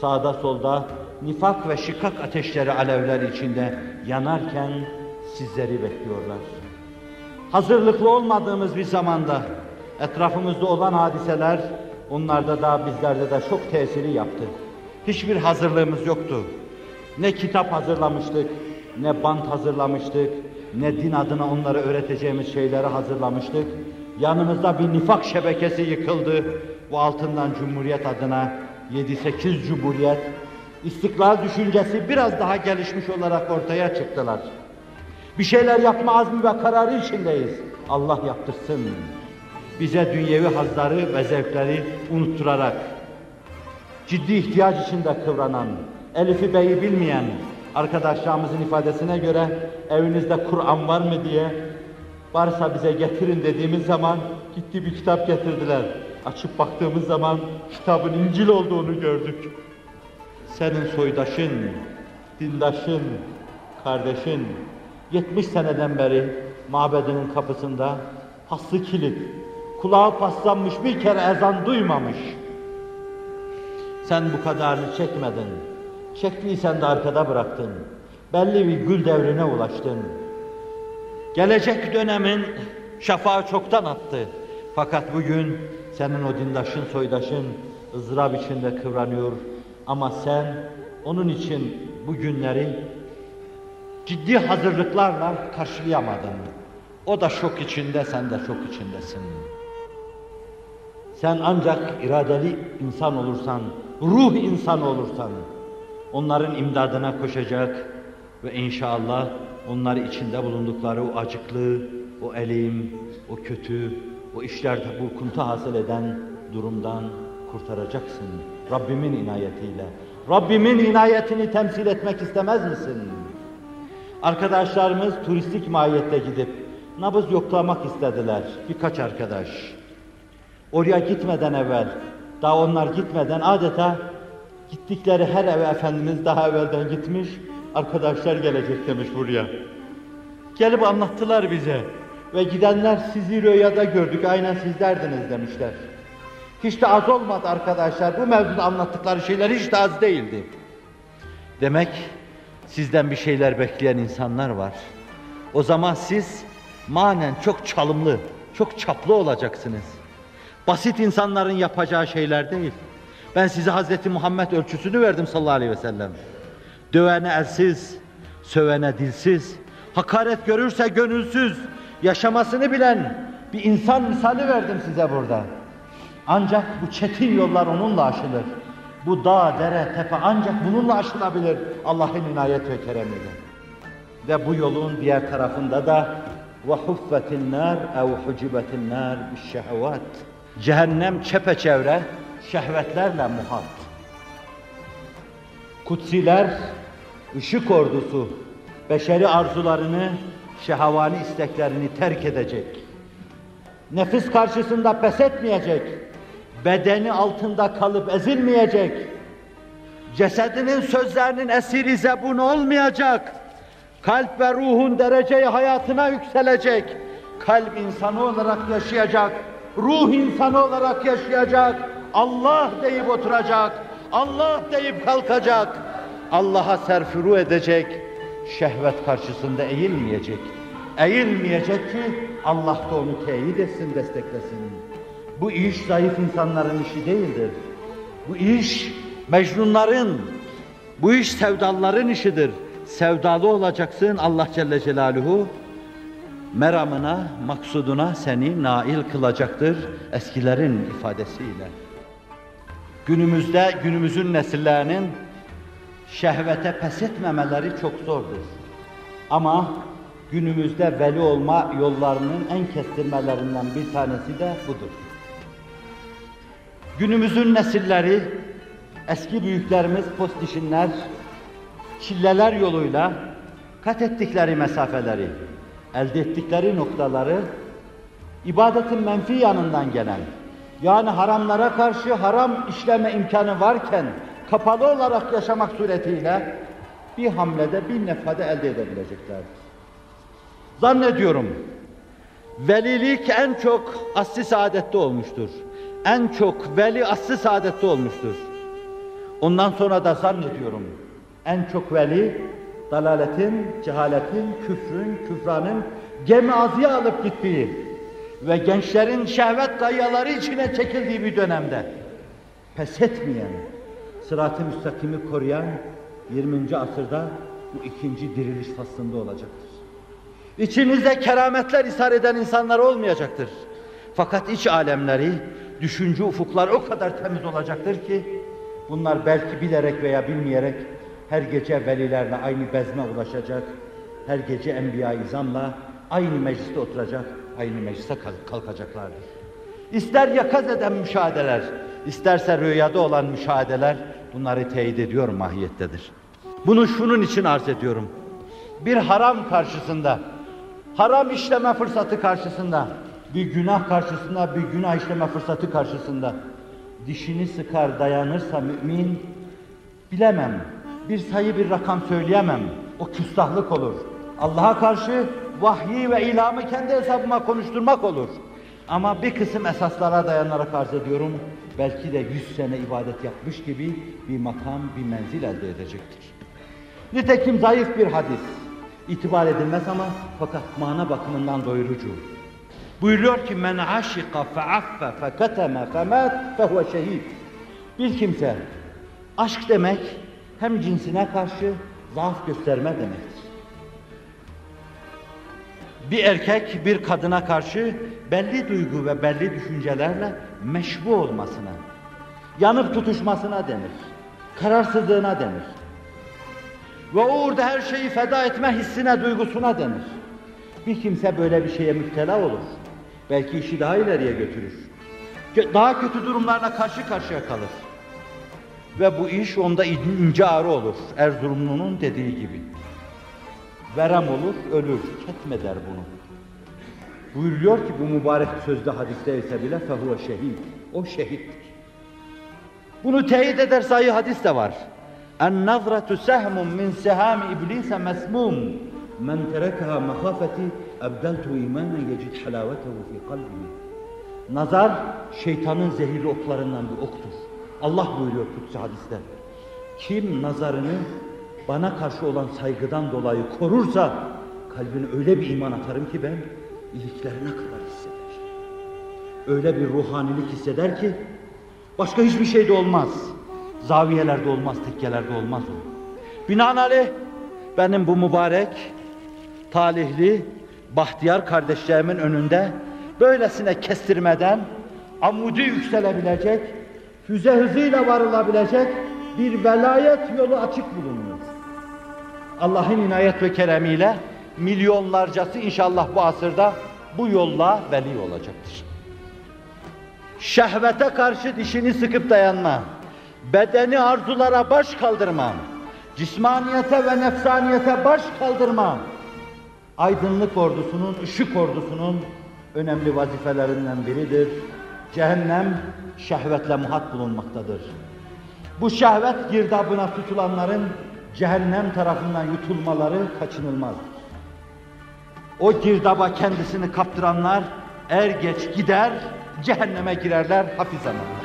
sağda solda nifak ve şikak ateşleri alevler içinde yanarken sizleri bekliyorlar. Hazırlıklı olmadığımız bir zamanda etrafımızda olan hadiseler onlarda da bizlerde de çok tesiri yaptı. Hiçbir hazırlığımız yoktu. Ne kitap hazırlamıştık, ne bant hazırlamıştık, ne din adına onlara öğreteceğimiz şeyleri hazırlamıştık. Yanımızda bir nifak şebekesi yıkıldı. Bu altından Cumhuriyet adına 7-8 Cumhuriyet, istiklal düşüncesi biraz daha gelişmiş olarak ortaya çıktılar. Bir şeyler yapma azmi ve kararı içindeyiz. Allah yaptırsın. Bize dünyevi hazları ve zevkleri unutturarak, ciddi ihtiyaç içinde kıvranan, Elif'i Bey'i bilmeyen arkadaşlarımızın ifadesine göre evinizde Kur'an var mı diye varsa bize getirin dediğimiz zaman gitti bir kitap getirdiler. Açıp baktığımız zaman kitabın İncil olduğunu gördük. Senin soydaşın, dindaşın, kardeşin 70 seneden beri mabedinin kapısında paslı kilit, kulağı paslanmış bir kere ezan duymamış. Sen bu kadarını çekmedin. Çektiysen de arkada bıraktın. Belli bir gül devrine ulaştın. Gelecek dönemin şafağı çoktan attı. Fakat bugün senin o dindaşın, soydaşın ızdırap içinde kıvranıyor. Ama sen onun için bu günleri ciddi hazırlıklarla karşılayamadın. O da şok içinde, sen de şok içindesin. Sen ancak iradeli insan olursan, ruh insan olursan, onların imdadına koşacak ve inşallah onları içinde bulundukları o acıklı, o elim, o kötü, o işlerde burkuntu hasıl eden durumdan kurtaracaksın. Rabbimin inayetiyle. Rabbimin inayetini temsil etmek istemez misin? Arkadaşlarımız turistik mahiyette gidip nabız yoklamak istediler. Birkaç arkadaş. Oraya gitmeden evvel, daha onlar gitmeden adeta gittikleri her eve Efendimiz daha evvelden gitmiş, arkadaşlar gelecek demiş buraya. Gelip anlattılar bize ve gidenler sizi rüyada gördük, aynen sizlerdiniz demişler. Hiç de az olmadı arkadaşlar, bu mevzuda anlattıkları şeyler hiç de az değildi. Demek sizden bir şeyler bekleyen insanlar var. O zaman siz manen çok çalımlı, çok çaplı olacaksınız. Basit insanların yapacağı şeyler değil. Ben size Hazreti Muhammed ölçüsünü verdim sallallahu aleyhi ve sellem. Dövene elsiz, sövene dilsiz, hakaret görürse gönülsüz, yaşamasını bilen bir insan misali verdim size burada. Ancak bu çetin yollar onunla aşılır. Bu dağ, dere, tepe ancak bununla aşılabilir Allah'ın inayet ve keremiyle. Ve bu yolun diğer tarafında da وَحُفَّتِ النَّارِ اَوْ حُجِبَتِ النَّارِ بِالشَّهَوَاتِ Cehennem çepeçevre şehvetlerle muhat. Kutsiler, ışık ordusu, beşeri arzularını, şehavani isteklerini terk edecek. Nefis karşısında pes etmeyecek. Bedeni altında kalıp ezilmeyecek. Cesedinin sözlerinin esiri zebun olmayacak. Kalp ve ruhun dereceyi hayatına yükselecek. Kalp insanı olarak yaşayacak. Ruh insanı olarak yaşayacak. Allah deyip oturacak. Allah deyip kalkacak. Allah'a serfuru edecek. Şehvet karşısında eğilmeyecek. Eğilmeyecek ki Allah da onu teyit etsin, desteklesin. Bu iş zayıf insanların işi değildir. Bu iş mecnunların, bu iş sevdalıların işidir. Sevdalı olacaksın Allah Celle Celaluhu meramına, maksuduna seni nail kılacaktır eskilerin ifadesiyle. Günümüzde günümüzün nesillerinin şehvete pes etmemeleri çok zordur. Ama günümüzde veli olma yollarının en kestirmelerinden bir tanesi de budur. Günümüzün nesilleri, eski büyüklerimiz postişinler, çilleler yoluyla kat ettikleri mesafeleri, elde ettikleri noktaları ibadetin menfi yanından gelen, yani haramlara karşı haram işleme imkanı varken kapalı olarak yaşamak suretiyle bir hamlede bir nefade elde edebileceklerdir. Zannediyorum velilik en çok asli saadette olmuştur. En çok veli asli saadette olmuştur. Ondan sonra da zannediyorum en çok veli dalaletin, cehaletin, küfrün, küfranın gemi azıya alıp gittiği ve gençlerin şehvet kayaları içine çekildiği bir dönemde pes etmeyen, sırat-ı müstakimi koruyan 20. asırda bu ikinci diriliş faslında olacaktır. İçinizde kerametler ishar eden insanlar olmayacaktır. Fakat iç alemleri, düşünce ufukları o kadar temiz olacaktır ki bunlar belki bilerek veya bilmeyerek her gece velilerle aynı bezme ulaşacak, her gece enbiya izamla aynı mecliste oturacak, aynı meclise kalkacaklardır. İster yakaz eden müşahedeler, isterse rüyada olan müşahedeler bunları teyit ediyor mahiyettedir. Bunu şunun için arz ediyorum. Bir haram karşısında, haram işleme fırsatı karşısında, bir günah karşısında, bir günah işleme fırsatı karşısında dişini sıkar dayanırsa mümin, bilemem, bir sayı bir rakam söyleyemem, o küstahlık olur. Allah'a karşı vahyi ve ilamı kendi hesabıma konuşturmak olur. Ama bir kısım esaslara dayanarak arz ediyorum, belki de yüz sene ibadet yapmış gibi bir makam, bir menzil elde edecektir. Nitekim zayıf bir hadis, itibar edilmez ama fakat mana bakımından doyurucu. Buyuruyor ki men aşika feaffe feketeme femat fehuve şehid. Bir kimse aşk demek hem cinsine karşı zaaf gösterme demektir. Bir erkek bir kadına karşı belli duygu ve belli düşüncelerle meşbu olmasına, yanıp tutuşmasına denir. Kararsızlığına denir. Ve orada her şeyi feda etme hissine, duygusuna denir. Bir kimse böyle bir şeye müptela olur. Belki işi daha ileriye götürür. Daha kötü durumlarla karşı karşıya kalır. Ve bu iş onda ince ağrı olur. Erzurumlu'nun dediği gibi. Verem olur, ölür. Ketmeder bunu. Buyuruyor ki bu mübarek sözde hadiste ise bile fehuve şehit. O şehittir. Bunu teyit eder sayı hadis de var. En nazratu sehmun min sehami iblise mesmum. Men terekaha mahafeti ebdeltu imanen yecid halavetehu fi kalbihi. Nazar şeytanın zehirli oklarından bir oktur. Allah buyuruyor kutsi hadiste. Kim nazarını bana karşı olan saygıdan dolayı korursa kalbine öyle bir iman atarım ki ben iliklerine kadar hisseder. Öyle bir ruhanilik hisseder ki başka hiçbir şeyde olmaz. Zaviyelerde olmaz, tekkelerde olmaz o. Binaenaleyh benim bu mübarek, talihli, bahtiyar kardeşlerimin önünde böylesine kestirmeden amudi yükselebilecek, füze hızıyla varılabilecek bir velayet yolu açık bulunuyor. Allah'ın inayet ve keremiyle milyonlarcası inşallah bu asırda bu yolla veli olacaktır. Şehvete karşı dişini sıkıp dayanma, bedeni arzulara baş kaldırma, cismaniyete ve nefsaniyete baş kaldırma, aydınlık ordusunun, ışık ordusunun önemli vazifelerinden biridir. Cehennem şehvetle muhat bulunmaktadır. Bu şehvet girdabına tutulanların cehennem tarafından yutulmaları kaçınılmazdır. O girdaba kendisini kaptıranlar er geç gider, cehenneme girerler hafizanallah.